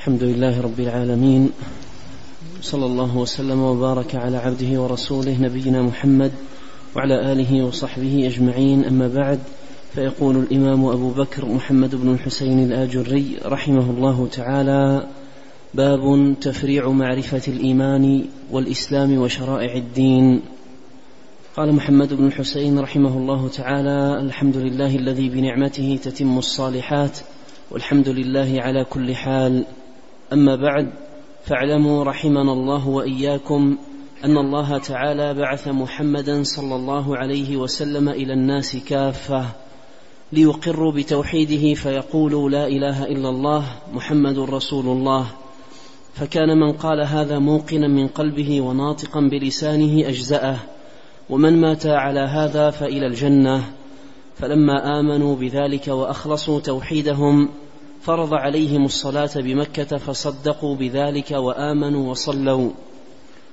الحمد لله رب العالمين. صلى الله وسلم وبارك على عبده ورسوله نبينا محمد وعلى آله وصحبه أجمعين. أما بعد فيقول الإمام أبو بكر محمد بن الحسين الآجري رحمه الله تعالى باب تفريع معرفة الإيمان والإسلام وشرائع الدين. قال محمد بن الحسين رحمه الله تعالى الحمد لله الذي بنعمته تتم الصالحات والحمد لله على كل حال. أما بعد فاعلموا رحمنا الله وإياكم أن الله تعالى بعث محمدا صلى الله عليه وسلم إلى الناس كافة ليقروا بتوحيده فيقولوا لا إله إلا الله محمد رسول الله. فكان من قال هذا موقنا من قلبه وناطقا بلسانه أجزأه ومن مات على هذا فإلى الجنة. فلما آمنوا بذلك وأخلصوا توحيدهم فرض عليهم الصلاة بمكة فصدقوا بذلك وآمنوا وصلوا.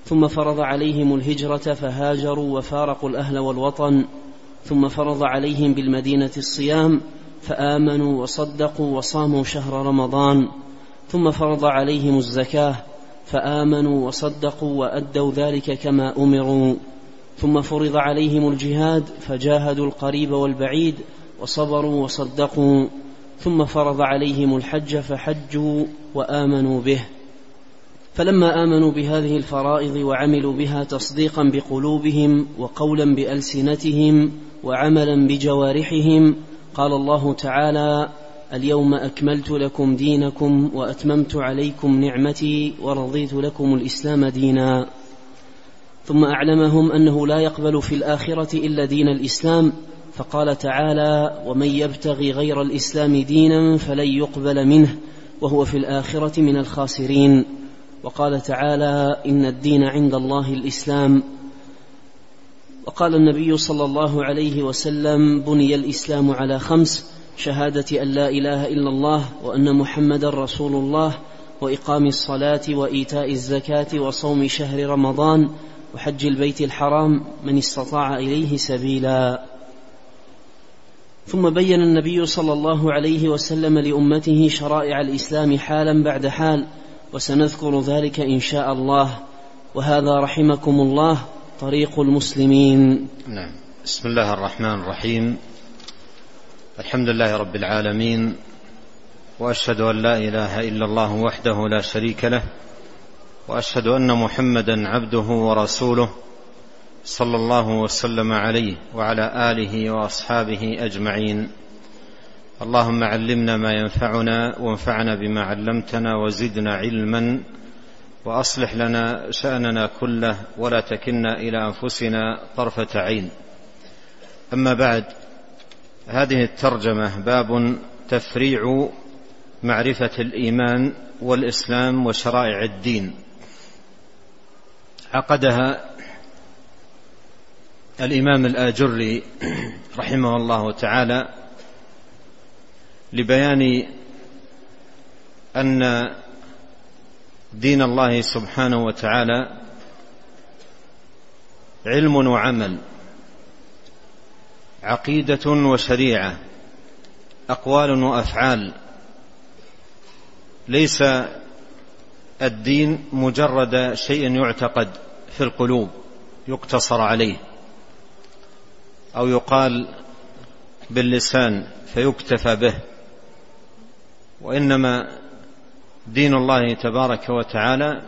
ثم فرض عليهم الهجرة فهاجروا وفارقوا الأهل والوطن. ثم فرض عليهم بالمدينة الصيام فآمنوا وصدقوا وصاموا شهر رمضان. ثم فرض عليهم الزكاة فآمنوا وصدقوا وأدوا ذلك كما أمروا. ثم فرض عليهم الجهاد فجاهدوا القريب والبعيد وصبروا وصدقوا. ثم فرض عليهم الحج فحجوا وآمنوا به. فلما آمنوا بهذه الفرائض وعملوا بها تصديقا بقلوبهم وقولا بألسنتهم وعملا بجوارحهم قال الله تعالى اليوم أكملت لكم دينكم وأتممت عليكم نعمتي ورضيت لكم الإسلام دينا. ثم أعلمهم أنه لا يقبل في الآخرة إلا دين الإسلام فقال تعالى ومن يبتغي غير الإسلام دينا فلن يقبل منه وهو في الآخرة من الخاسرين وقال تعالى إن الدين عند الله الإسلام وقال النبي صلى الله عليه وسلم بني الإسلام على خمس شهادة أن لا إله إلا الله وأن محمدا رسول الله وإقام الصلاة وإيتاء الزكاة وصوم شهر رمضان وحج البيت الحرام من استطاع إليه سبيلا ثم بين النبي صلى الله عليه وسلم لأمته شرائع الإسلام حالا بعد حال وسنذكر ذلك إن شاء الله. وهذا رحمكم الله طريق المسلمين. نعم. بسم الله الرحمن الرحيم. الحمد لله رب العالمين وأشهد أن لا إله إلا الله وحده لا شريك له وأشهد أن محمدا عبده ورسوله صلى الله وسلم عليه وعلى آله وأصحابه أجمعين. اللهم علمنا ما ينفعنا وانفعنا بما علمتنا وزدنا علما وأصلح لنا شأننا كله ولا تكلنا إلى أنفسنا طرفة عين. أما بعد هذه الترجمة باب تفريع معرفة الإيمان والإسلام وشرائع الدين. عقدها الإمام الآجري رحمه الله تعالى لبيان أن دين الله سبحانه وتعالى علم وعمل عقيدة وشريعة أقوال وأفعال ليس الدين مجرد شيء يعتقد في القلوب يقتصر عليه. أو يقال باللسان فيكتفى به وإنما دين الله تبارك وتعالى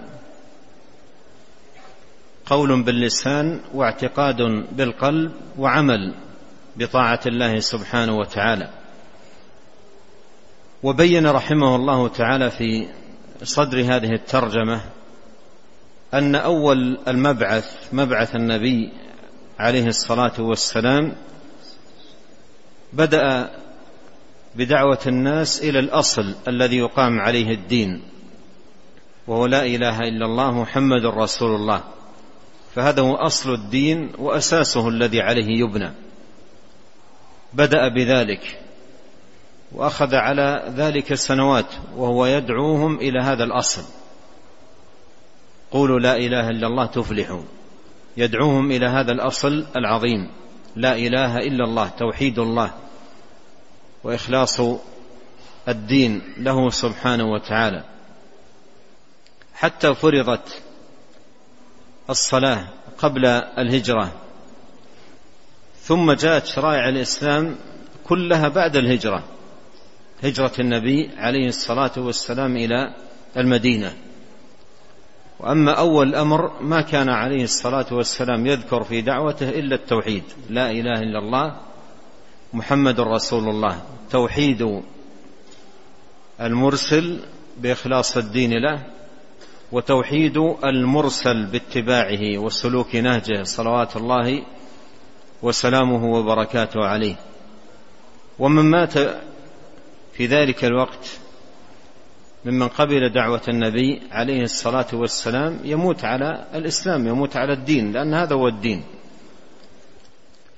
قول باللسان واعتقاد بالقلب وعمل بطاعة الله سبحانه وتعالى. وبين رحمه الله تعالى في صدر هذه الترجمة أن أول المبعث مبعث النبي عليه الصلاة والسلام بدأ بدعوة الناس إلى الأصل الذي يقام عليه الدين وهو لا إله إلا الله محمد رسول الله. فهذا هو أصل الدين وأساسه الذي عليه يبنى. بدأ بذلك وأخذ على ذلك سنوات وهو يدعوهم إلى هذا الأصل. قولوا لا إله إلا الله تفلحوا يدعوهم إلى هذا الأصل العظيم. لا إله إلا الله توحيد الله وإخلاص الدين له سبحانه وتعالى. حتى فرضت الصلاة قبل الهجرة ثم جاءت شرائع الإسلام كلها بعد الهجرة هجرة النبي عليه الصلاة والسلام إلى المدينة. وأما أول الأمر ما كان عليه الصلاة والسلام يذكر في دعوته إلا التوحيد. لا إله إلا الله محمد رسول الله. توحيد المرسل بإخلاص الدين له وتوحيد المرسل باتباعه وسلوك نهجه صلوات الله وسلامه وبركاته عليه. ومن مات في ذلك الوقت ممن قبل دعوة النبي عليه الصلاة والسلام يموت على الإسلام يموت على الدين لأن هذا هو الدين.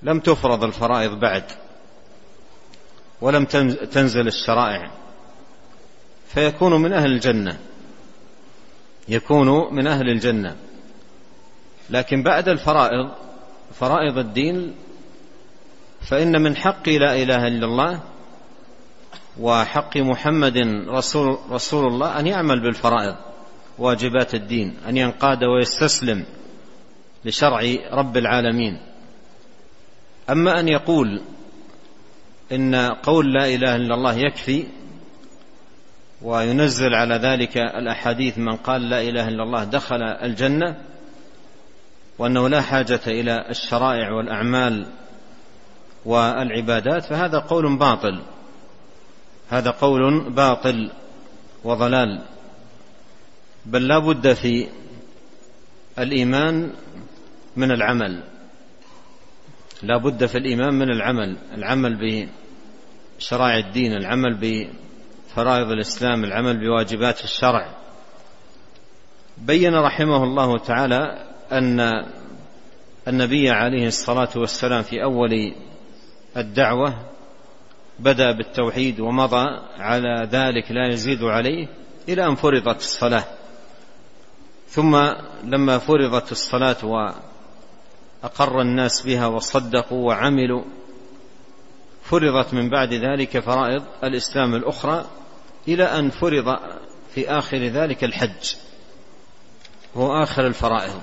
لم تفرض الفرائض بعد ولم تنزل الشرائع. فيكون من أهل الجنة يكون من أهل الجنة. لكن بعد الفرائض فرائض الدين فإن من حق لا إله إلا الله وحق محمد رسول, رسول الله أن يعمل بالفرائض واجبات الدين أن ينقاد ويستسلم لشرع رب العالمين. أما أن يقول إن قول لا إله إلا الله يكفي وينزل على ذلك الأحاديث من قال لا إله إلا الله دخل الجنة وأنه لا حاجة إلى الشرائع والأعمال والعبادات فهذا قول باطل. هذا قول باطل وضلال. بل لا بد في الإيمان من العمل. لا بد في الإيمان من العمل. العمل بشرائع الدين العمل بفرائض الإسلام العمل بواجبات الشرع. بين رحمه الله تعالى أن النبي عليه الصلاة والسلام في أول الدعوة بدأ بالتوحيد ومضى على ذلك لا يزيد عليه إلى أن فرضت الصلاة. ثم لما فرضت الصلاة وأقر الناس بها وصدقوا وعملوا فرضت من بعد ذلك فرائض الإسلام الأخرى إلى أن فرض في آخر ذلك الحج هو آخر الفرائض.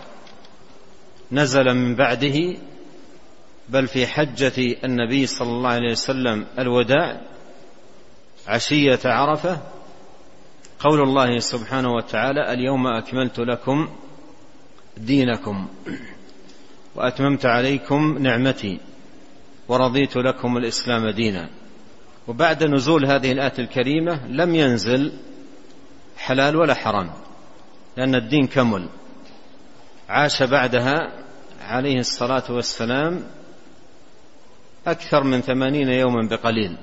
نزل من بعده بل في حجة النبي صلى الله عليه وسلم الوداع عشية عرفة قول الله سبحانه وتعالى اليوم أكملت لكم دينكم وأتممت عليكم نعمتي ورضيت لكم الإسلام دينا. وبعد نزول هذه الآية الكريمة لم ينزل حلال ولا حرام لأن الدين كمل. عاش بعدها عليه الصلاة والسلام أكثر من ثمانين يوما بقليل.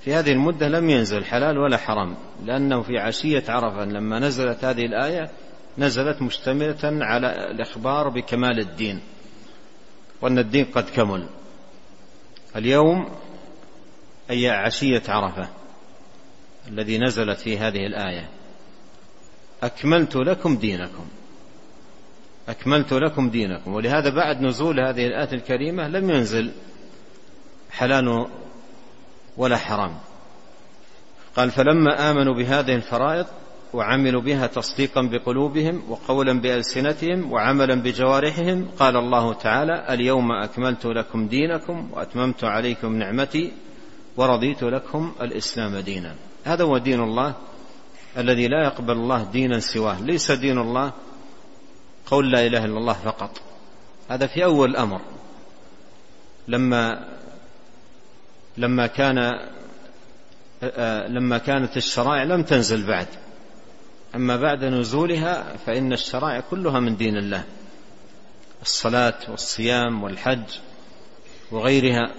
في هذه المدة لم ينزل حلال ولا حرام لأنه في عشية عرفة لما نزلت هذه الآية نزلت مشتملة على الإخبار بكمال الدين وأن الدين قد كمل. اليوم أي عشية عرفة الذي نزلت في هذه الآية. أكملت لكم دينكم. أكملت لكم دينكم. ولهذا بعد نزول هذه الآية الكريمة لم ينزل حلال ولا حرام. قال فلما آمنوا بهذه الفرائض وعملوا بها تصديقا بقلوبهم وقولا بألسنتهم وعملا بجوارحهم قال الله تعالى اليوم أكملت لكم دينكم وأتممت عليكم نعمتي ورضيت لكم الإسلام دينا. هذا هو دين الله الذي لا يقبل الله دينا سواه. ليس دين الله قول لا إله إلا الله فقط. هذا في أول الأمر. لما لما كان لما كانت الشرائع لم تنزل بعد. أما بعد نزولها فإن الشرائع كلها من دين الله. الصلاة والصيام والحج وغيرها.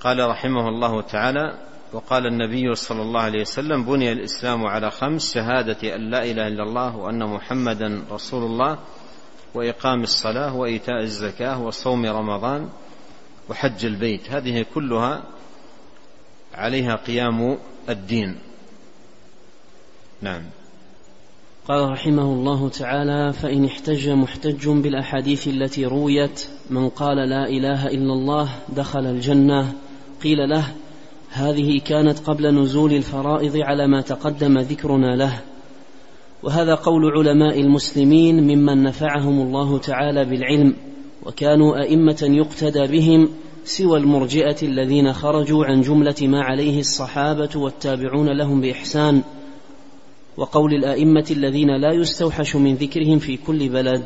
قال رحمه الله تعالى وقال النبي صلى الله عليه وسلم بني الإسلام على خمس شهادة أن لا إله إلا الله وأن محمدا رسول الله وإقام الصلاة وإيتاء الزكاة وصوم رمضان وحج البيت. هذه كلها عليها قيام الدين. نعم. قال رحمه الله تعالى فإن احتج محتج بالأحاديث التي رويت من قال لا إله إلا الله دخل الجنة. قيل له هذه كانت قبل نزول الفرائض على ما تقدم ذكرنا له. وهذا قول علماء المسلمين ممن نفعهم الله تعالى بالعلم. وكانوا أئمة يقتدى بهم سوى المرجئة الذين خرجوا عن جملة ما عليه الصحابة والتابعون لهم بإحسان وقول الأئمة الذين لا يستوحش من ذكرهم في كل بلد.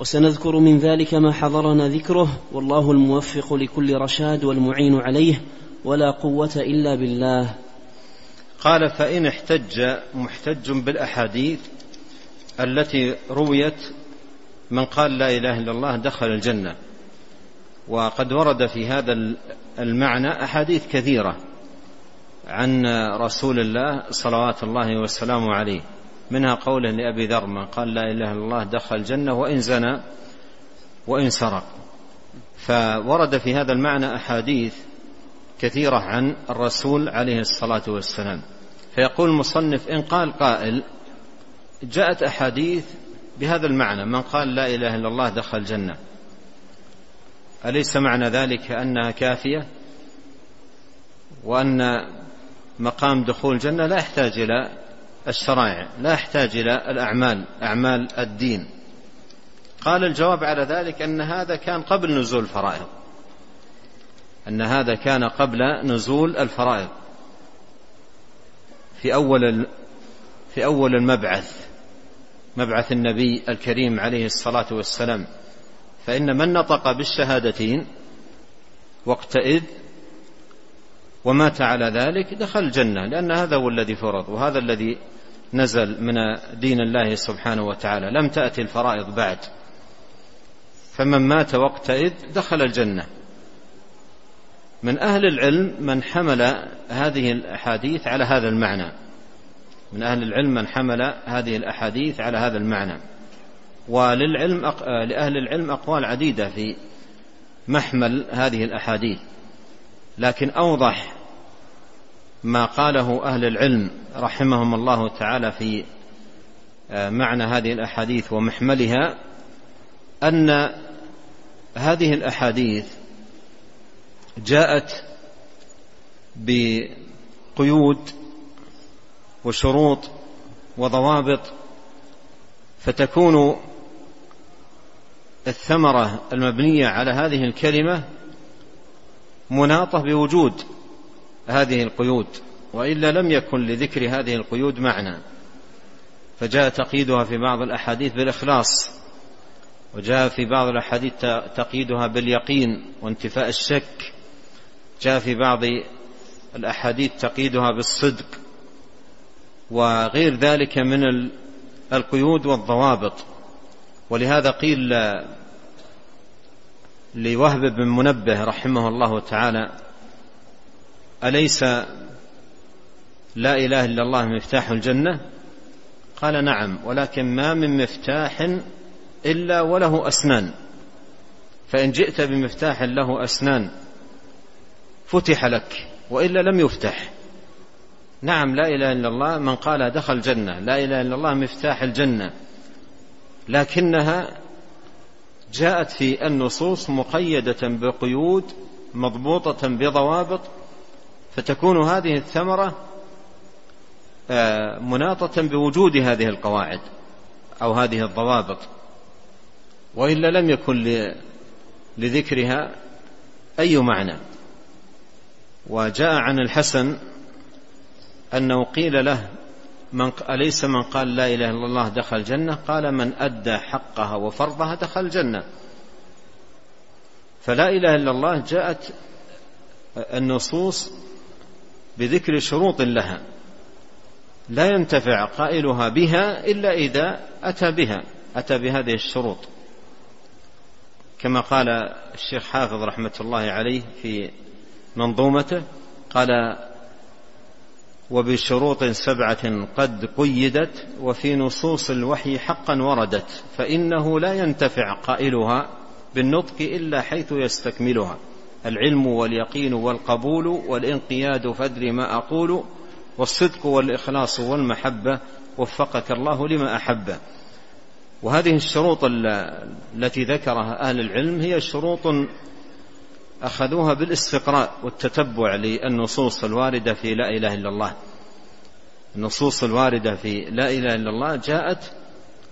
وسنذكر من ذلك ما حضرنا ذكره والله الموفق لكل رشاد والمعين عليه ولا قوة إلا بالله. قال فإن احتج محتج بالأحاديث التي رويت من قال لا إله إلا الله دخل الجنة. وقد ورد في هذا المعنى أحاديث كثيرة عن رسول الله صلوات الله وسلامه عليه. منها قوله لأبي ذر من قال لا إله إلا الله دخل الجنة وإن زنى وإن سرق. فورد في هذا المعنى أحاديث كثيرة عن الرسول عليه الصلاة والسلام. فيقول المصنف إن قال قائل جاءت أحاديث بهذا المعنى من قال لا إله إلا الله دخل الجنة. أليس معنى ذلك أنها كافية؟ وأن مقام دخول الجنة لا يحتاج إلى الشرائع لا يحتاج إلى الأعمال أعمال الدين. قال الجواب على ذلك أن هذا كان قبل نزول الفرائض. أن هذا كان قبل نزول الفرائض. في أول في أول المبعث. مبعث النبي الكريم عليه الصلاة والسلام. فإن من نطق بالشهادتين وقتئذ ومات على ذلك دخل الجنة لأن هذا هو الذي فرض وهذا الذي نزل من دين الله سبحانه وتعالى. لم تأتي الفرائض بعد. فمن مات وقتئذ دخل الجنة. من أهل العلم من حمل هذه الأحاديث على هذا المعنى. من أهل العلم من حمل هذه الأحاديث على هذا المعنى. وللعلم لأهل العلم أقوال عديدة في محمل هذه الأحاديث. لكن أوضح ما قاله أهل العلم رحمهم الله تعالى في آه، معنى هذه الأحاديث ومحملها أن هذه الأحاديث جاءت بقيود وشروط وضوابط فتكون الثمرة المبنية على هذه الكلمة مناطة بوجود هذه القيود وإلا لم يكن لذكر هذه القيود معنى. فجاء تقييدها في بعض الأحاديث بالإخلاص وجاء في بعض الأحاديث تقييدها باليقين وانتفاء الشك جاء في بعض الأحاديث تقييدها بالصدق. وغير ذلك من القيود والضوابط. ولهذا قيل لوهب بن منبه رحمه الله تعالى أليس لا إله إلا الله مفتاح الجنة؟ قال نعم ولكن ما من مفتاح إلا وله أسنان. فإن جئت بمفتاح له أسنان فتح لك وإلا لم يفتح. نعم لا إله إلا الله من قال دخل الجنة لا إله إلا الله مفتاح الجنة. لكنها جاءت في النصوص مقيدة بقيود مضبوطة بضوابط فتكون هذه الثمرة آه، مناطة بوجود هذه القواعد أو هذه الضوابط. وإلا لم يكن لذكرها أي معنى. وجاء عن الحسن أنه قيل له من أليس من قال لا إله إلا الله دخل الجنة؟ قال من أدى حقها وفرضها دخل الجنة. فلا إله إلا الله جاءت النصوص بذكر شروط لها. لا ينتفع قائلها بها إلا إذا أتى بها أتى بهذه الشروط. كما قال الشيخ حافظ رحمة الله عليه في منظومته قال وبشروط سبعة قد قيدت وفي نصوص الوحي حقا وردت فإنه لا ينتفع قائلها بالنطق إلا حيث يستكملها. العلم واليقين والقبول والانقياد فادر ما أقول والصدق والإخلاص والمحبة وفقك الله لما أحب. وهذه الشروط التي ذكرها أهل العلم هي شروط أخذوها بالإستقراء والتتبع للنصوص الواردة في لا إله إلا الله. النصوص الواردة في لا إله إلا الله جاءت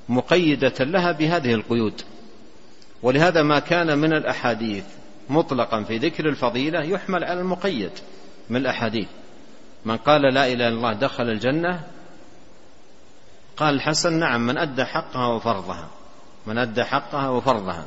مقيدة لها بهذه القيود. ولهذا ما كان من الأحاديث مطلقا في ذكر الفضيلة يحمل على المقيد من الأحاديث. من قال لا إله إلا الله دخل الجنة قال الحسن نعم من أدى حقها وفرضها. من أدى حقها وفرضها.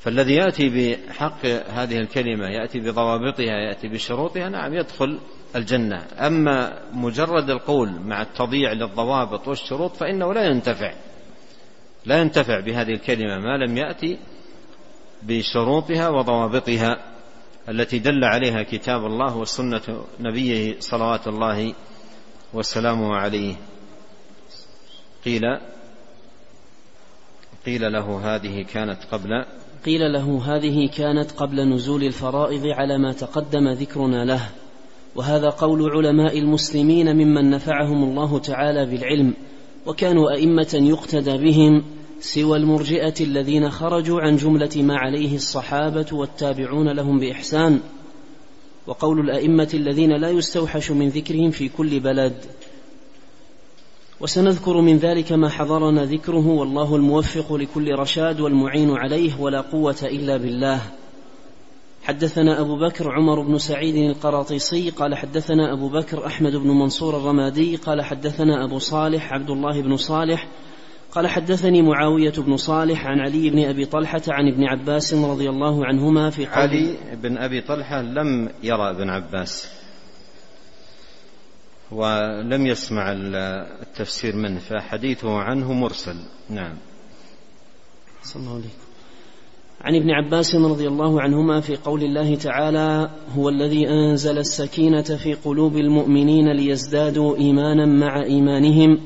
فالذي يأتي بحق هذه الكلمة يأتي بضوابطها يأتي بشروطها نعم يدخل الجنة. أما مجرد القول مع التضييع للضوابط والشروط فإنه لا ينتفع. لا ينتفع بهذه الكلمة ما لم يأتي بشروطها وضوابطها التي دل عليها كتاب الله وسنة نبيه صلوات الله وسلامه عليه. قيل قيل له هذه كانت قبل قيل له هذه كانت قبل نزول الفرائض على ما تقدم ذكرنا له وهذا قول علماء المسلمين ممن نفعهم الله تعالى بالعلم وكانوا أئمة يقتدى بهم سوى المرجئة الذين خرجوا عن جملة ما عليه الصحابة والتابعون لهم بإحسان وقول الأئمة الذين لا يستوحش من ذكرهم في كل بلد. وسنذكر من ذلك ما حضرنا ذكره والله الموفق لكل رشاد والمعين عليه ولا قوة إلا بالله. حدثنا أبو بكر عمر بن سعيد القراطيسي قال حدثنا أبو بكر أحمد بن منصور الرمادي قال حدثنا أبو صالح عبد الله بن صالح قال حدثني معاوية بن صالح عن علي بن أبي طلحة عن ابن عباس رضي الله عنهما في قول علي بن أبي طلحة لم يرى ابن عباس. ولم يسمع التفسير منه فحديثه عنه مرسل. نعم. صلى الله عليه عن ابن عباس رضي الله عنهما في قول الله تعالى هو الذي أنزل السكينة في قلوب المؤمنين ليزدادوا إيمانا مع إيمانهم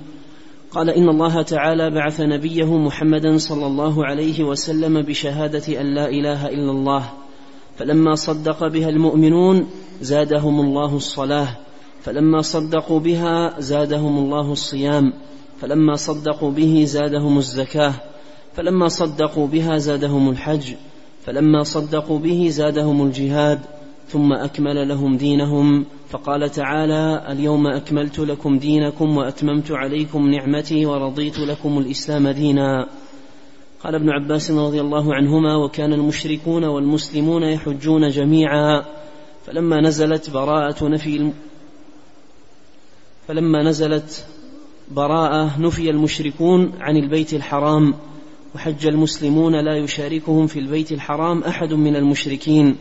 قال إن الله تعالى بعث نبيه محمدا صلى الله عليه وسلم بشهادة أن لا إله إلا الله فلما صدق بها المؤمنون زادهم الله الصلاة فلما صدقوا بها زادهم الله الصيام فلما صدقوا به زادهم الزكاة فلما صدقوا بها زادهم الحج فلما صدقوا به زادهم الجهاد ثم أكمل لهم دينهم. فقال تعالى اليوم أكملت لكم دينكم وأتممت عليكم نعمتي ورضيت لكم الإسلام دينا. قال ابن عباس رضي الله عنهما وكان المشركون والمسلمون يحجون جميعا. فلما نزلت براءة نفي فلما نزلت براءة نفي المشركون عن البيت الحرام وحج المسلمون لا يشاركهم في البيت الحرام أحد من المشركين.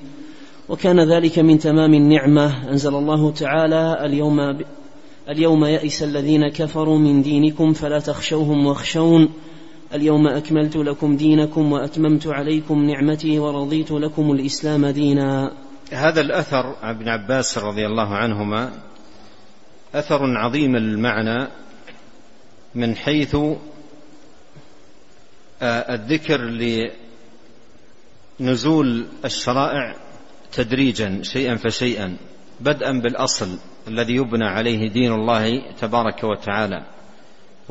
وكان ذلك من تمام النعمة. أنزل الله تعالى اليوم اليوم يئس الذين كفروا من دينكم فلا تخشوهم واخشون. اليوم أكملت لكم دينكم وأتممت عليكم نعمتي ورضيت لكم الإسلام دينا. هذا الأثر عن ابن عباس رضي الله عنهما أثر عظيم المعنى من حيث آه، الذكر لنزول الشرائع تدريجا شيئا فشيئا بدءا بالأصل الذي يبنى عليه دين الله تبارك وتعالى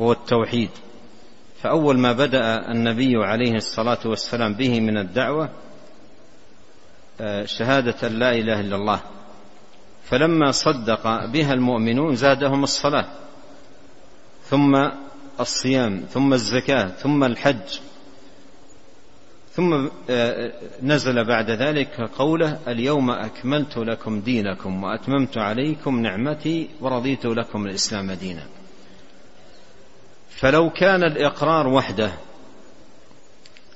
هو التوحيد. فأول ما بدأ النبي عليه الصلاة والسلام به من الدعوة آه، شهادة لا إله إلا الله فلما صدق بها المؤمنون زادهم الصلاة ثم الصيام ثم الزكاة ثم الحج ثم آه، نزل بعد ذلك قوله اليوم أكملت لكم دينكم وأتممت عليكم نعمتي ورضيت لكم الإسلام دينا. فلو كان الإقرار وحده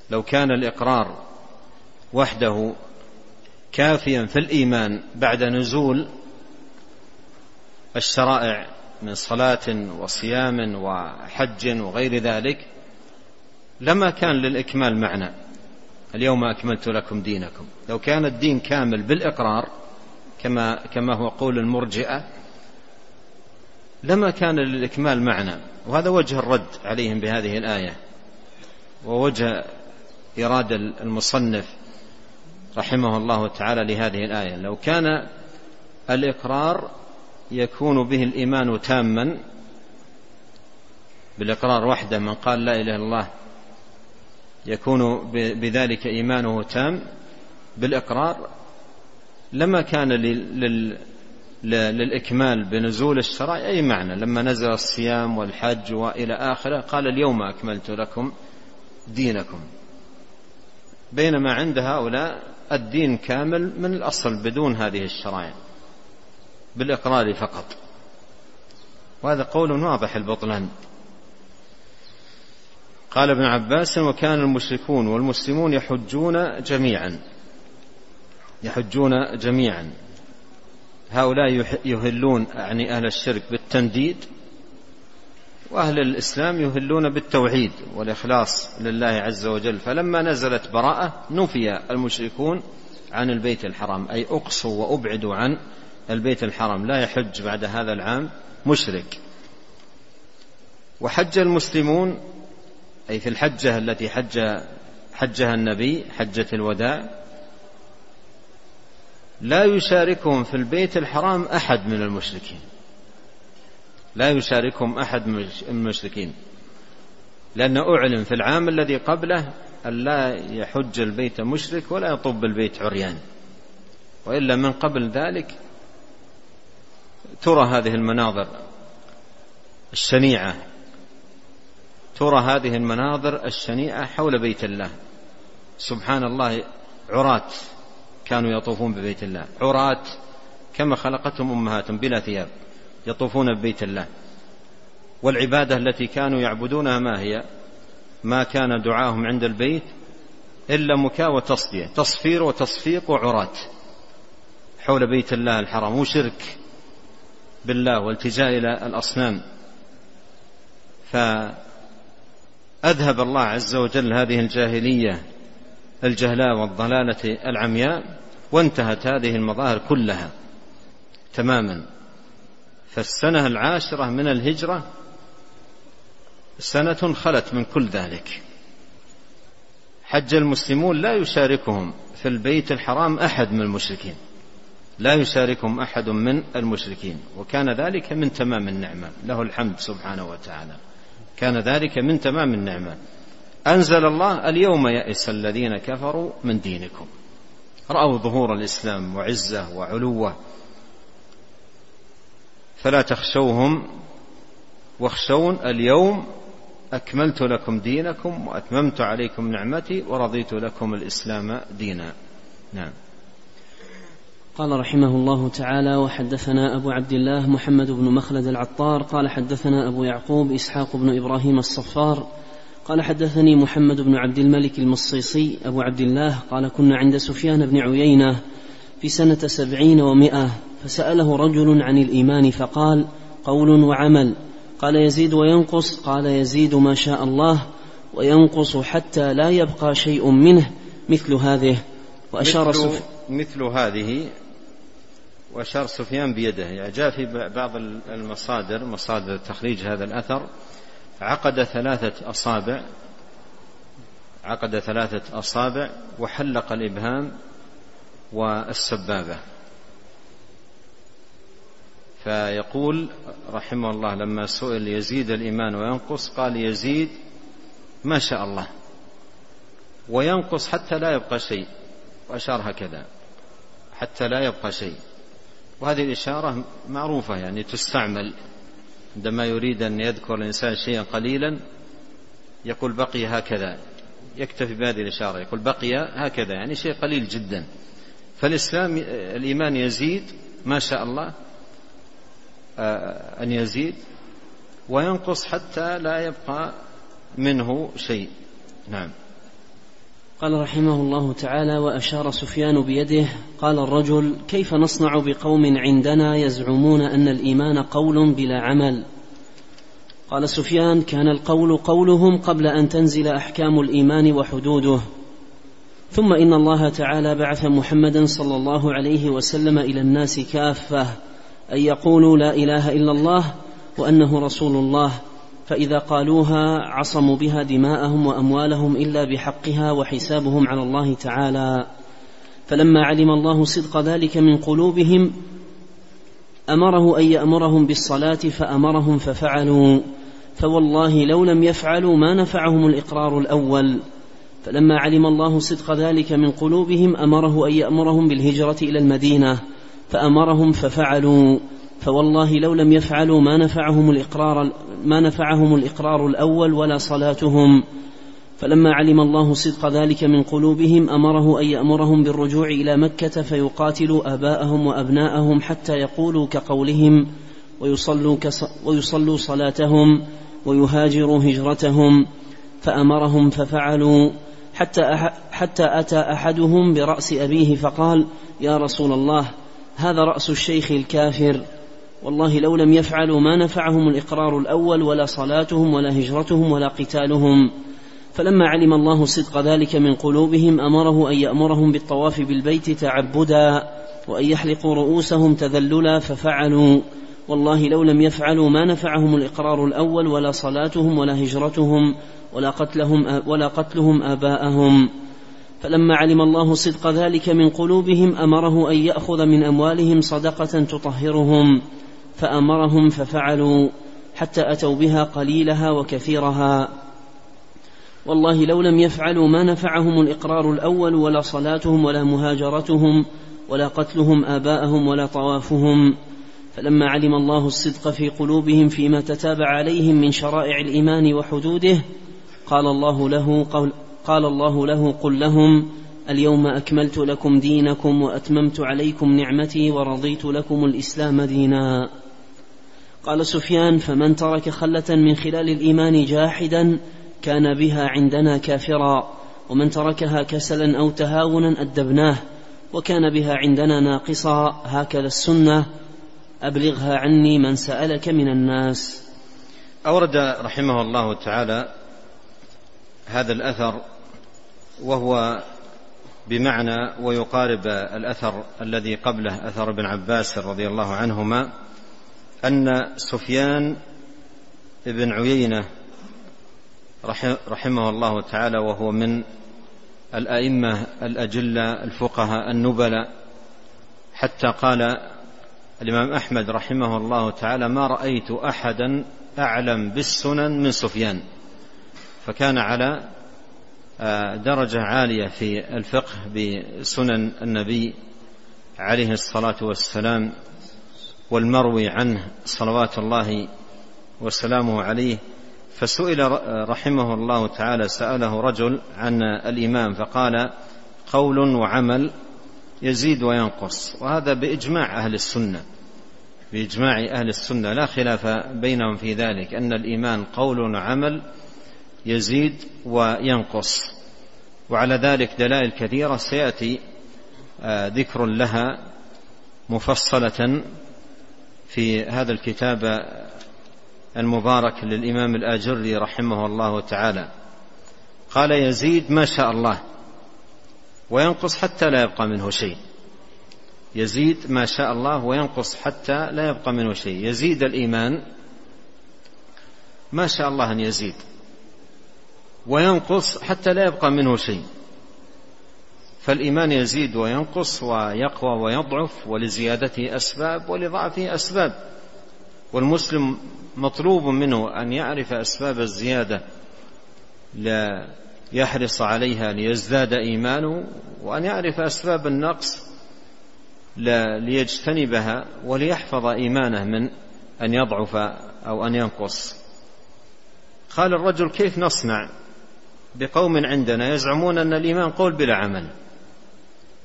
لو كان الإقرار وحده كافيا في الإيمان بعد نزول الشرائع من صلاة وصيام وحج وغير ذلك لما كان للإكمال معنى. اليوم أكملت لكم دينكم. لو كان الدين كامل بالإقرار كما كما هو قول المرجئة لما كان للإكمال معنى. وهذا وجه الرد عليهم بهذه الآية ووجه إرادة المصنف رحمه الله تعالى لهذه الآية. لو كان الإقرار يكون به الإيمان تاما بالإقرار وحده من قال لا إله إلا الله يكون بذلك إيمانه تام بالإقرار لما كان للإكمال بنزول الشرائع أي معنى؟ لما نزل الصيام والحج وإلى آخره قال اليوم أكملت لكم دينكم. بينما عند هؤلاء الدين كامل من الأصل بدون هذه الشرائع بالإقرار فقط. وهذا قول واضح البطلان. قال ابن عباس وكان المشركون والمسلمون يحجون جميعا. يحجون جميعا. هؤلاء يهلون يعني أهل الشرك بالتنديد وأهل الإسلام يهلون بالتوحيد والإخلاص لله عز وجل. فلما نزلت براءة نفي المشركون عن البيت الحرام أي أقصوا وأبعدوا عن البيت الحرام. لا يحج بعد هذا العام مشرك. وحج المسلمون أي في الحجة التي حج حجها النبي حجة الوداع لا يشاركهم في البيت الحرام أحد من المشركين. لا يشاركهم أحد من المشركين. لأنه أعلن في العام الذي قبله أن لا يحج البيت مشرك ولا يطب البيت عريان. وإلا من قبل ذلك ترى هذه المناظر الشنيعة. ترى هذه المناظر الشنيعة حول بيت الله. سبحان الله عراة كانوا يطوفون ببيت الله. عراة كما خلقتهم أمهاتهم بلا ثياب. يطوفون ببيت الله. والعبادة التي كانوا يعبدونها ما هي؟ ما كان دعاهم عند البيت إلا مكاء وتصدية. تصفير وتصفيق وعراة حول بيت الله الحرام. وشرك بالله والتجاء إلى الأصنام. فأذهب الله عز وجل هذه الجاهلية الجهلاء والضلالة العمياء وانتهت هذه المظاهر كلها تماما. فالسنة العاشرة من الهجرة سنة خلت من كل ذلك. حج المسلمون لا يشاركهم في البيت الحرام أحد من المشركين. لا يشاركهم أحد من المشركين. وكان ذلك من تمام النعمة. له الحمد سبحانه وتعالى. كان ذلك من تمام النعمة. أنزل الله اليوم يئس الذين كفروا من دينكم. رأوا ظهور الإسلام وعزة وعلوة. فلا تخشوهم واخشون اليوم أكملت لكم دينكم وأتممت عليكم نعمتي ورضيت لكم الإسلام دينا. نعم. قال رحمه الله تعالى وحدثنا أبو عبد الله محمد بن مخلد العطار قال حدثنا أبو يعقوب إسحاق بن إبراهيم الصفار قال حدثني محمد بن عبد الملك المصيصي أبو عبد الله قال كنا عند سفيان بن عيينة في سنة سبعين ومائة فسأله رجل عن الإيمان فقال قول وعمل. قال يزيد وينقص. قال يزيد ما شاء الله وينقص حتى لا يبقى شيء منه مثل هذه. وأشار مثل, مثل هذه. وأشار سفيان بيده. يعني جاء في بعض المصادر مصادر تخريج هذا الأثر. عقد ثلاثة أصابع. عقد ثلاثة أصابع وحلق الإبهام والسبابة. فيقول رحمه الله لما سئل يزيد الإيمان وينقص قال يزيد ما شاء الله وينقص حتى لا يبقى شيء وأشار هكذا حتى لا يبقى شيء. وهذه الإشارة معروفة يعني تستعمل عندما يريد أن يذكر الإنسان شيئا قليلا يقول بقي هكذا يكتفي بهذه الإشارة يقول بقي هكذا يعني شيء قليل جدا. فالإسلام الإيمان يزيد ما شاء الله أن يزيد وينقص حتى لا يبقى منه شيء. نعم. قال رحمه الله تعالى وأشار سفيان بيده قال الرجل كيف نصنع بقوم عندنا يزعمون أن الإيمان قول بلا عمل؟ قال سفيان كان القول قولهم قبل أن تنزل أحكام الإيمان وحدوده. ثم إن الله تعالى بعث محمدا صلى الله عليه وسلم إلى الناس كافة. أن يقولوا لا إله إلا الله وأنه رسول الله فإذا قالوها عصموا بها دماءهم وأموالهم إلا بحقها وحسابهم على الله تعالى. فلما علم الله صدق ذلك من قلوبهم أمره أن يأمرهم بالصلاة فأمرهم ففعلوا. فوالله لو لم يفعلوا ما نفعهم الإقرار الأول. فلما علم الله صدق ذلك من قلوبهم أمره أن يأمرهم بالهجرة إلى المدينة. فأمرهم ففعلوا فوالله لو لم يفعلوا ما نفعهم الإقرار ما نفعهم الإقرار الأول ولا صلاتهم. فلما علم الله صدق ذلك من قلوبهم أمره أن يأمرهم بالرجوع إلى مكة فيقاتلوا آباءهم وأبناءهم حتى يقولوا كقولهم ويصلوا, ويصلوا صلاتهم ويهاجروا هجرتهم. فأمرهم ففعلوا. حتى حتى أتى أحدهم برأس أبيه فقال يا رسول الله هذا رأس الشيخ الكافر. والله لو لم يفعلوا ما نفعهم الإقرار الأول ولا صلاتهم ولا هجرتهم ولا قتالهم. فلما علم الله صدق ذلك من قلوبهم أمره أن يأمرهم بالطواف بالبيت تعبدا وأن يحلقوا رؤوسهم تذللا ففعلوا. والله لو لم يفعلوا ما نفعهم الإقرار الأول ولا صلاتهم ولا هجرتهم ولا قتلهم ولا قتلهم آباءهم. فلما علم الله صدق ذلك من قلوبهم أمره أن يأخذ من أموالهم صدقة تطهرهم. فأمرهم ففعلوا حتى أتوا بها قليلها وكثيرها. والله لو لم يفعلوا ما نفعهم الإقرار الأول ولا صلاتهم ولا مهاجرتهم ولا قتلهم آباءهم ولا طوافهم. فلما علم الله الصدق في قلوبهم فيما تتابع عليهم من شرائع الإيمان وحدوده قال الله له قول قال الله له قل لهم اليوم أكملت لكم دينكم وأتممت عليكم نعمتي ورضيت لكم الإسلام دينا. قال سفيان فمن ترك خلة من خلال الإيمان جاحدا كان بها عندنا كافرا ومن تركها كسلا أو تهاونا أدبناه وكان بها عندنا ناقصا هكذا السنة. أبلغها عني من سألك من الناس. أورد رحمه الله تعالى هذا الأثر وهو بمعنى ويقارب الأثر الذي قبله أثر ابن عباس رضي الله عنهما أن سفيان بن عيينة رحمه الله تعالى وهو من الأئمة الأجلة الفقهاء النبلاء حتى قال الإمام أحمد رحمه الله تعالى ما رأيت أحدا أعلم بالسنن من سفيان فكان على درجة عالية في الفقه بسنن النبي عليه الصلاة والسلام والمروي عنه صلوات الله وسلامه عليه. فسئل رحمه الله تعالى سأله رجل عن الإمام فقال قول وعمل يزيد وينقص. وهذا بإجماع أهل السنة بإجماع أهل السنة لا خلاف بينهم في ذلك أن الإيمان قول وعمل يزيد وينقص. وعلى ذلك دلائل كثيرة سيأتي آه، ذكر لها مفصلة في هذا الكتاب المبارك للإمام الآجري رحمه الله تعالى. قال يزيد ما شاء الله وينقص حتى لا يبقى منه شيء. يزيد ما شاء الله وينقص حتى لا يبقى منه شيء. يزيد الإيمان ما شاء الله أن يزيد. وينقص حتى لا يبقى منه شيء. فالإيمان يزيد وينقص ويقوى ويضعف ولزيادته أسباب ولضعفه أسباب. والمسلم مطلوب منه أن يعرف أسباب الزيادة لا يحرص عليها ليزداد إيمانه وأن يعرف أسباب النقص ليجتنبها وليحفظ إيمانه من أن يضعف أو أن ينقص. قال الرجل كيف نصنع؟ بقوم عندنا يزعمون أن الإيمان قول بلا عمل.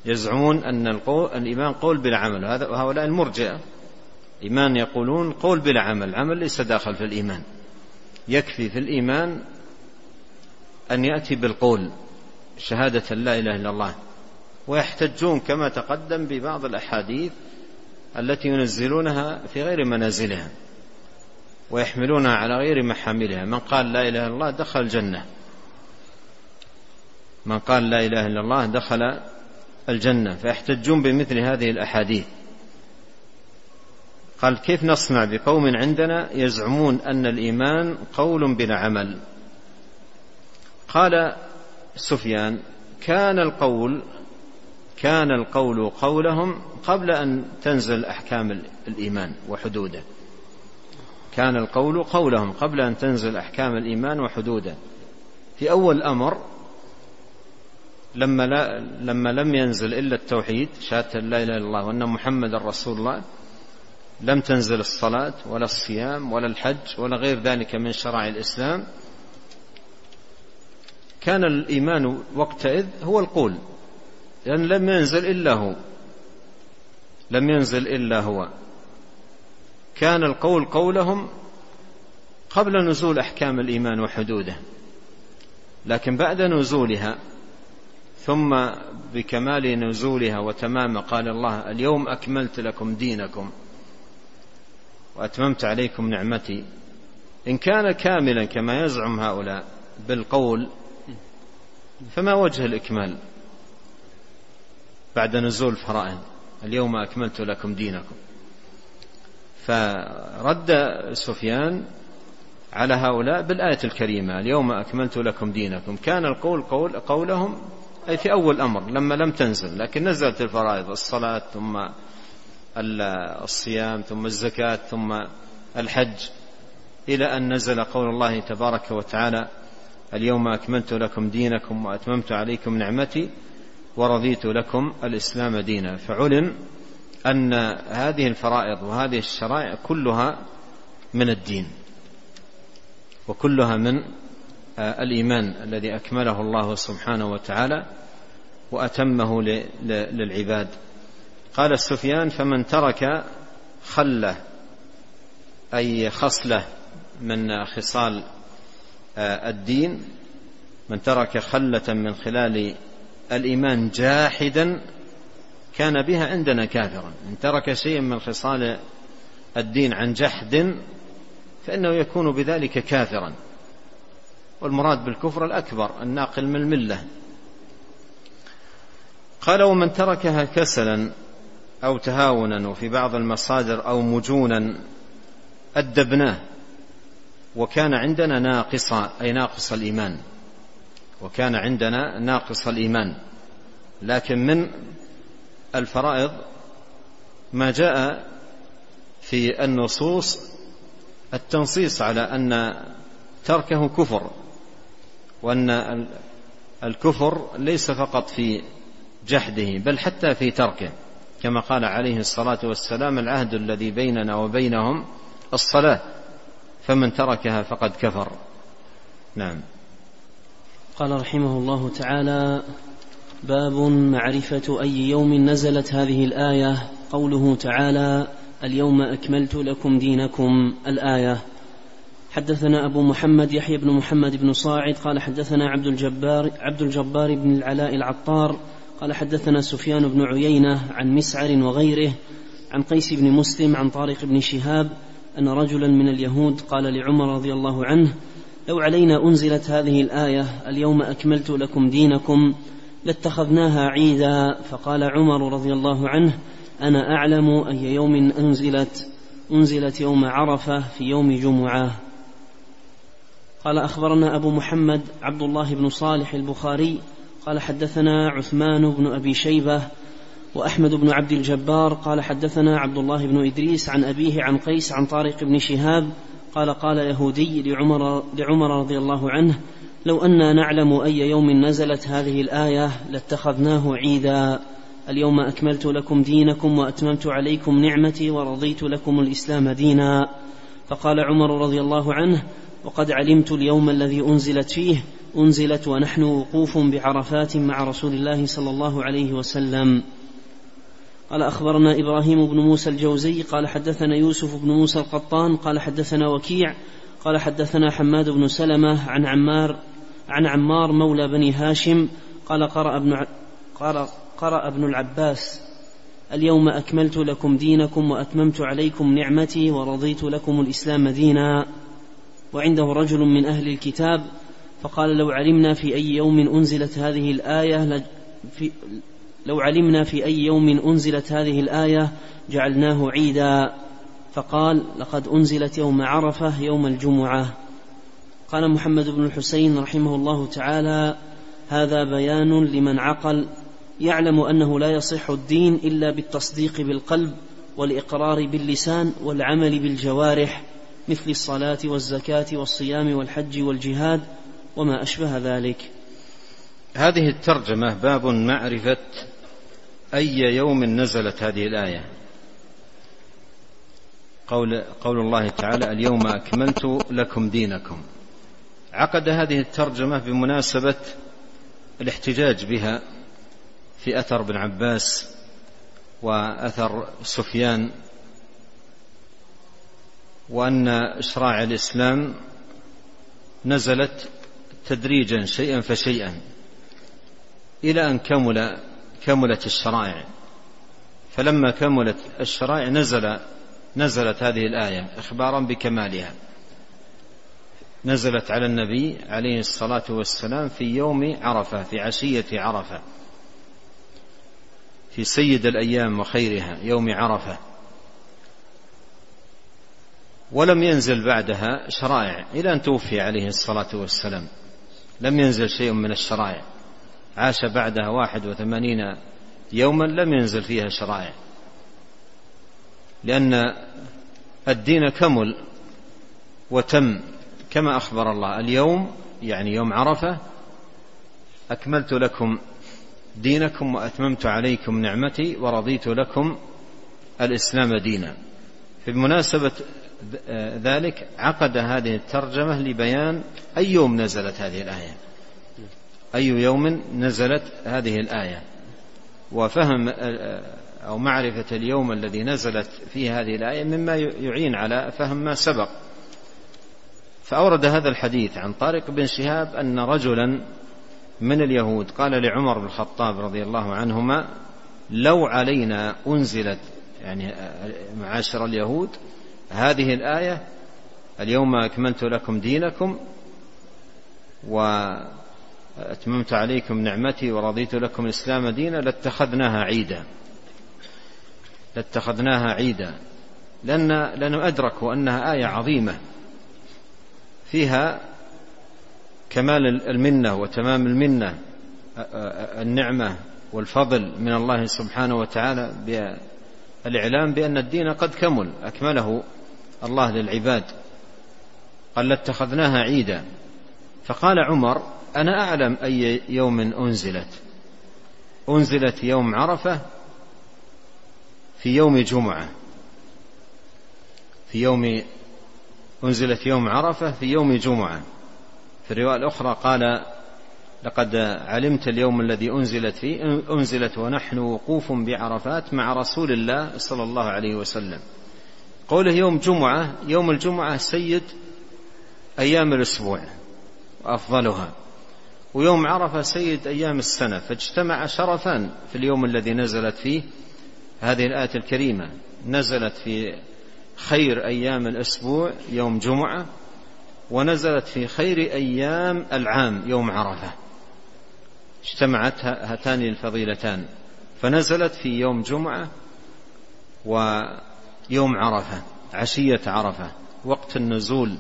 يزعمون أن الإيمان قول بلا عمل. هؤلاء المرجئة. إيمان يقولون قول بلا عمل. عمل ليس داخل في الإيمان. يكفي في الإيمان أن يأتي بالقول شهادة لا إله إلا الله. ويحتجون كما تقدم ببعض الأحاديث التي ينزلونها في غير منازلها ويحملونها على غير محاملها. من قال لا إله إلا الله دخل الجنة. من قال لا إله إلا الله دخل الجنة فيحتجون بمثل هذه الأحاديث. قال كيف نصنع بقوم عندنا يزعمون أن الإيمان قول بلا عمل؟ قال سفيان كان القول كان القول قولهم قبل أن تنزل أحكام الإيمان وحدوده. كان القول قولهم قبل أن تنزل أحكام الإيمان وحدوده. في أول الأمر لما, لا لما لم ينزل إلا التوحيد شهادة لا إله إلا الله وأن محمد رسول الله لم تنزل الصلاة ولا الصيام ولا الحج ولا غير ذلك من شرائع الإسلام. كان الإيمان وقتئذ هو القول. لأن لم ينزل إلا هو. لم ينزل إلا هو. كان القول قولهم قبل نزول أحكام الإيمان وحدوده. لكن بعد نزولها ثم بكمال نزولها وتمام قال الله اليوم أكملت لكم دينكم وأتممت عليكم نعمتي إن كان كاملا كما يزعم هؤلاء بالقول فما وجه الإكمال بعد نزول فرائض اليوم أكملت لكم دينكم فرد سفيان على هؤلاء بالآية الكريمة اليوم أكملت لكم دينكم كان القول قول قولهم أي في أول الأمر لما لم تنزل لكن نزلت الفرائض الصلاة ثم الصيام ثم الزكاة ثم الحج إلى أن نزل قول الله تبارك وتعالى اليوم أكملت لكم دينكم وأتممت عليكم نعمتي ورضيت لكم الإسلام دينا. فعلم أن هذه الفرائض وهذه الشرائع كلها من الدين وكلها من الإيمان الذي أكمله الله سبحانه وتعالى وأتمه للعباد. قال السفيان فمن ترك خله أي خصلة من خصال الدين من ترك خلة من خلال الإيمان جاحدا كان بها عندنا كافرا. إن ترك شيئا من خصال الدين عن جحد فإنه يكون بذلك كافرا. والمراد بالكفر الأكبر الناقل من الملة. قال ومن تركها كسلا أو تهاونا وفي بعض المصادر أو مجونا أدبناه وكان عندنا ناقصا أي ناقص الإيمان وكان عندنا ناقص الإيمان. لكن من الفرائض ما جاء في النصوص التنصيص على أن تركه كفر. وأن الكفر ليس فقط في جحده بل حتى في تركه. كما قال عليه الصلاة والسلام العهد الذي بيننا وبينهم الصلاة فمن تركها فقد كفر. نعم. قال رحمه الله تعالى باب معرفة أي يوم نزلت هذه الآية. قوله تعالى اليوم أكملت لكم دينكم. الآية حدثنا أبو محمد يحيى بن محمد بن صاعد قال حدثنا عبد الجبار عبد الجبار بن العلاء العطار قال حدثنا سفيان بن عيينة عن مسعر وغيره عن قيس بن مسلم عن طارق بن شهاب أن رجلا من اليهود قال لعمر رضي الله عنه لو علينا أنزلت هذه الآية اليوم أكملت لكم دينكم لاتخذناها عيدا فقال عمر رضي الله عنه أنا أعلم أي يوم أنزلت أنزلت يوم عرفة في يوم جمعة قال أخبرنا أبو محمد عبد الله بن صالح البخاري قال حدثنا عثمان بن أبي شيبة وأحمد بن عبد الجبار قال حدثنا عبد الله بن إدريس عن أبيه عن قيس عن طارق بن شهاب قال قال يهودي لعمر, لعمر رضي الله عنه لو أنا نعلم أي يوم نزلت هذه الآية لاتخذناه عيدا. اليوم أكملت لكم دينكم وأتممت عليكم نعمتي ورضيت لكم الإسلام دينا. فقال عمر رضي الله عنه وقد علمت اليوم الذي أنزلت فيه أنزلت ونحن وقوف بعرفات مع رسول الله صلى الله عليه وسلم. قال أخبرنا إبراهيم بن موسى الجوزي قال حدثنا يوسف بن موسى القطان قال حدثنا وكيع قال حدثنا حماد بن سلمة عن عمار عن عمار مولى بني هاشم قال قرأ ابن قرأ ابن العباس اليوم أكملت لكم دينكم وأتممت عليكم نعمتي ورضيت لكم الإسلام دينا. وعنده رجل من أهل الكتاب فقال لو علمنا في أي يوم أنزلت هذه الآية في لو علمنا في أي يوم أنزلت هذه الآية جعلناه عيدا. فقال لقد أنزلت يوم عرفة يوم الجمعة. قال محمد بن الحسين رحمه الله تعالى هذا بيان لمن عقل يعلم أنه لا يصح الدين إلا بالتصديق بالقلب والإقرار باللسان والعمل بالجوارح. مثل الصلاة والزكاة والصيام والحج والجهاد وما أشبه ذلك. هذه الترجمة باب معرفة أي يوم نزلت هذه الآية. قول, قول الله تعالى اليوم أكملت لكم دينكم. عقد هذه الترجمة بمناسبة الاحتجاج بها في أثر بن عباس وأثر سفيان وأن إشراع الإسلام نزلت تدريجا شيئا فشيئا إلى أن كمل كملت الشرائع. فلما كملت الشرائع نزل نزلت هذه الآية إخبارا بكمالها. نزلت على النبي عليه الصلاة والسلام في يوم عرفة في عشية عرفة في سيد الأيام وخيرها يوم عرفة. ولم ينزل بعدها شرائع إلى أن توفي عليه الصلاة والسلام. لم ينزل شيء من الشرائع. عاش بعدها واحد وثمانين يوما لم ينزل فيها شرائع. لأن الدين كمل وتم كما أخبر الله. اليوم يعني يوم عرفة أكملت لكم دينكم وأتممت عليكم نعمتي ورضيت لكم الإسلام دينا. في مناسبة ذلك عقد هذه الترجمة لبيان أي يوم نزلت هذه الآية. أي يوم نزلت هذه الآية. وفهم أو معرفة اليوم الذي نزلت فيه هذه الآية مما يعين على فهم ما سبق. فأورد هذا الحديث عن طارق بن شهاب أن رجلا من اليهود قال لعمر بن الخطاب رضي الله عنهما لو علينا أنزلت يعني معاشر اليهود هذه الآية اليوم أكملت لكم دينكم وأتممت عليكم نعمتي ورضيت لكم الإسلام دينا لاتخذناها عيدا. لاتخذناها عيدا. لأن لأنه أدركوا أنها آية عظيمة. فيها كمال المنة وتمام المنة النعمة والفضل من الله سبحانه وتعالى بالإعلام بأن الدين قد كمل أكمله الله للعباد. قال لاتخذناها عيدا. فقال عمر أنا أعلم أي يوم أنزلت. أنزلت يوم عرفة في يوم جمعة. في يوم أنزلت يوم عرفة في يوم جمعة. في الرواية الأخرى قال لقد علمت اليوم الذي أنزلت فيه أنزلت ونحن وقوف بعرفات مع رسول الله صلى الله عليه وسلم. قوله يوم جمعة يوم الجمعة سيد أيام الأسبوع وأفضلها. ويوم عرفة سيد أيام السنة فاجتمع شرفان في اليوم الذي نزلت فيه هذه الآية الكريمة. نزلت في خير أيام الأسبوع يوم جمعة ونزلت في خير أيام العام يوم عرفة. اجتمعت هاتان الفضيلتان. فنزلت في يوم جمعة ويوم عرفة عشية عرفة وقت النزول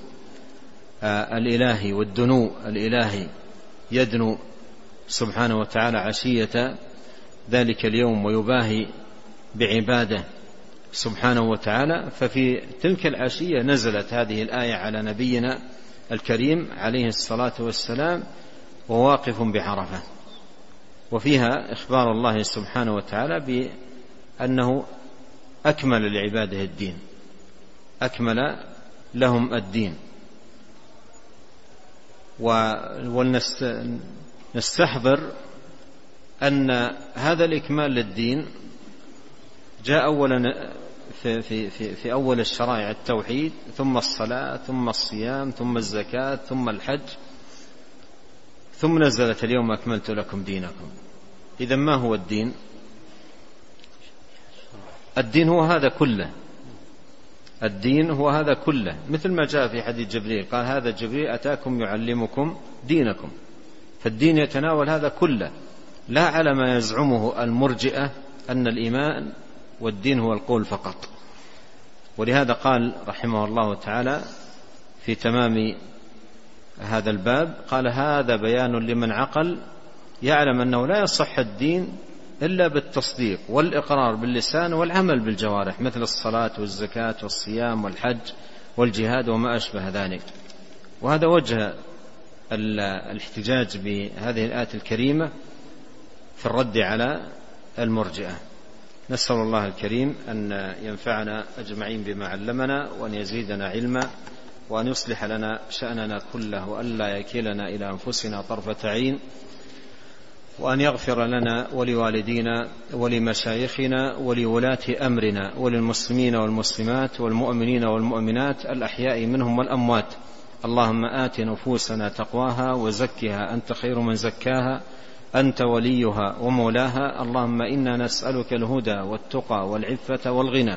آه، الإلهي والدنو الإلهي يدنو سبحانه وتعالى عشية ذلك اليوم ويباهي بعباده سبحانه وتعالى. ففي تلك العشية نزلت هذه الآية على نبينا الكريم عليه الصلاة والسلام وواقف بعرفة. وفيها إخبار الله سبحانه وتعالى بأنه أكمل لعباده الدين. أكمل لهم الدين. ولنستحضر أن هذا الإكمال للدين جاء أولا في, في, في, في أول الشرائع التوحيد ثم الصلاة ثم الصيام ثم الزكاة ثم الحج. ثم نزلت اليوم أكملت لكم دينكم. إذا ما هو الدين؟ الدين هو هذا كله. الدين هو هذا كله. مثل ما جاء في حديث جبريل قال هذا جبريل أتاكم يعلمكم دينكم. فالدين يتناول هذا كله. لا على ما يزعمه المرجئة أن الإيمان والدين هو القول فقط. ولهذا قال رحمه الله تعالى في تمام هذا الباب قال هذا بيان لمن عقل يعلم أنه لا يصح الدين إلا بالتصديق والإقرار باللسان والعمل بالجوارح مثل الصلاة والزكاة والصيام والحج والجهاد وما أشبه ذلك. وهذا وجه الاحتجاج بهذه الآية الكريمة في الرد على المرجئة. نسأل الله الكريم أن ينفعنا أجمعين بما علمنا وأن يزيدنا علما وأن يصلح لنا شأننا كله وألا يكلنا إلى أنفسنا طرفة عين وأن يغفر لنا ولوالدينا ولمشايخنا ولولاة أمرنا وللمسلمين والمسلمات والمؤمنين والمؤمنات الأحياء منهم والأموات. اللهم آت نفوسنا تقواها وزكها. أنت خير من زكاها. أنت وليها ومولاها. اللهم إنا نسألك الهدى والتقى والعفة والغنى.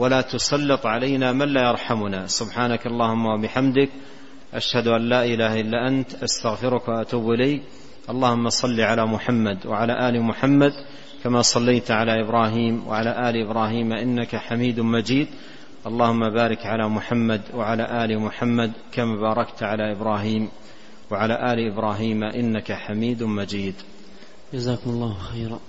ولا تسلط علينا من لا يرحمنا. سبحانك اللهم وبحمدك أشهد أن لا إله إلا أنت أستغفرك وأتوب إليك. اللهم صل على محمد وعلى آل محمد كما صليت على إبراهيم وعلى آل إبراهيم إنك حميد مجيد. اللهم بارك على محمد وعلى آل محمد كما باركت على إبراهيم وعلى آل إبراهيم إنك حميد مجيد. جزاكم الله خيرا.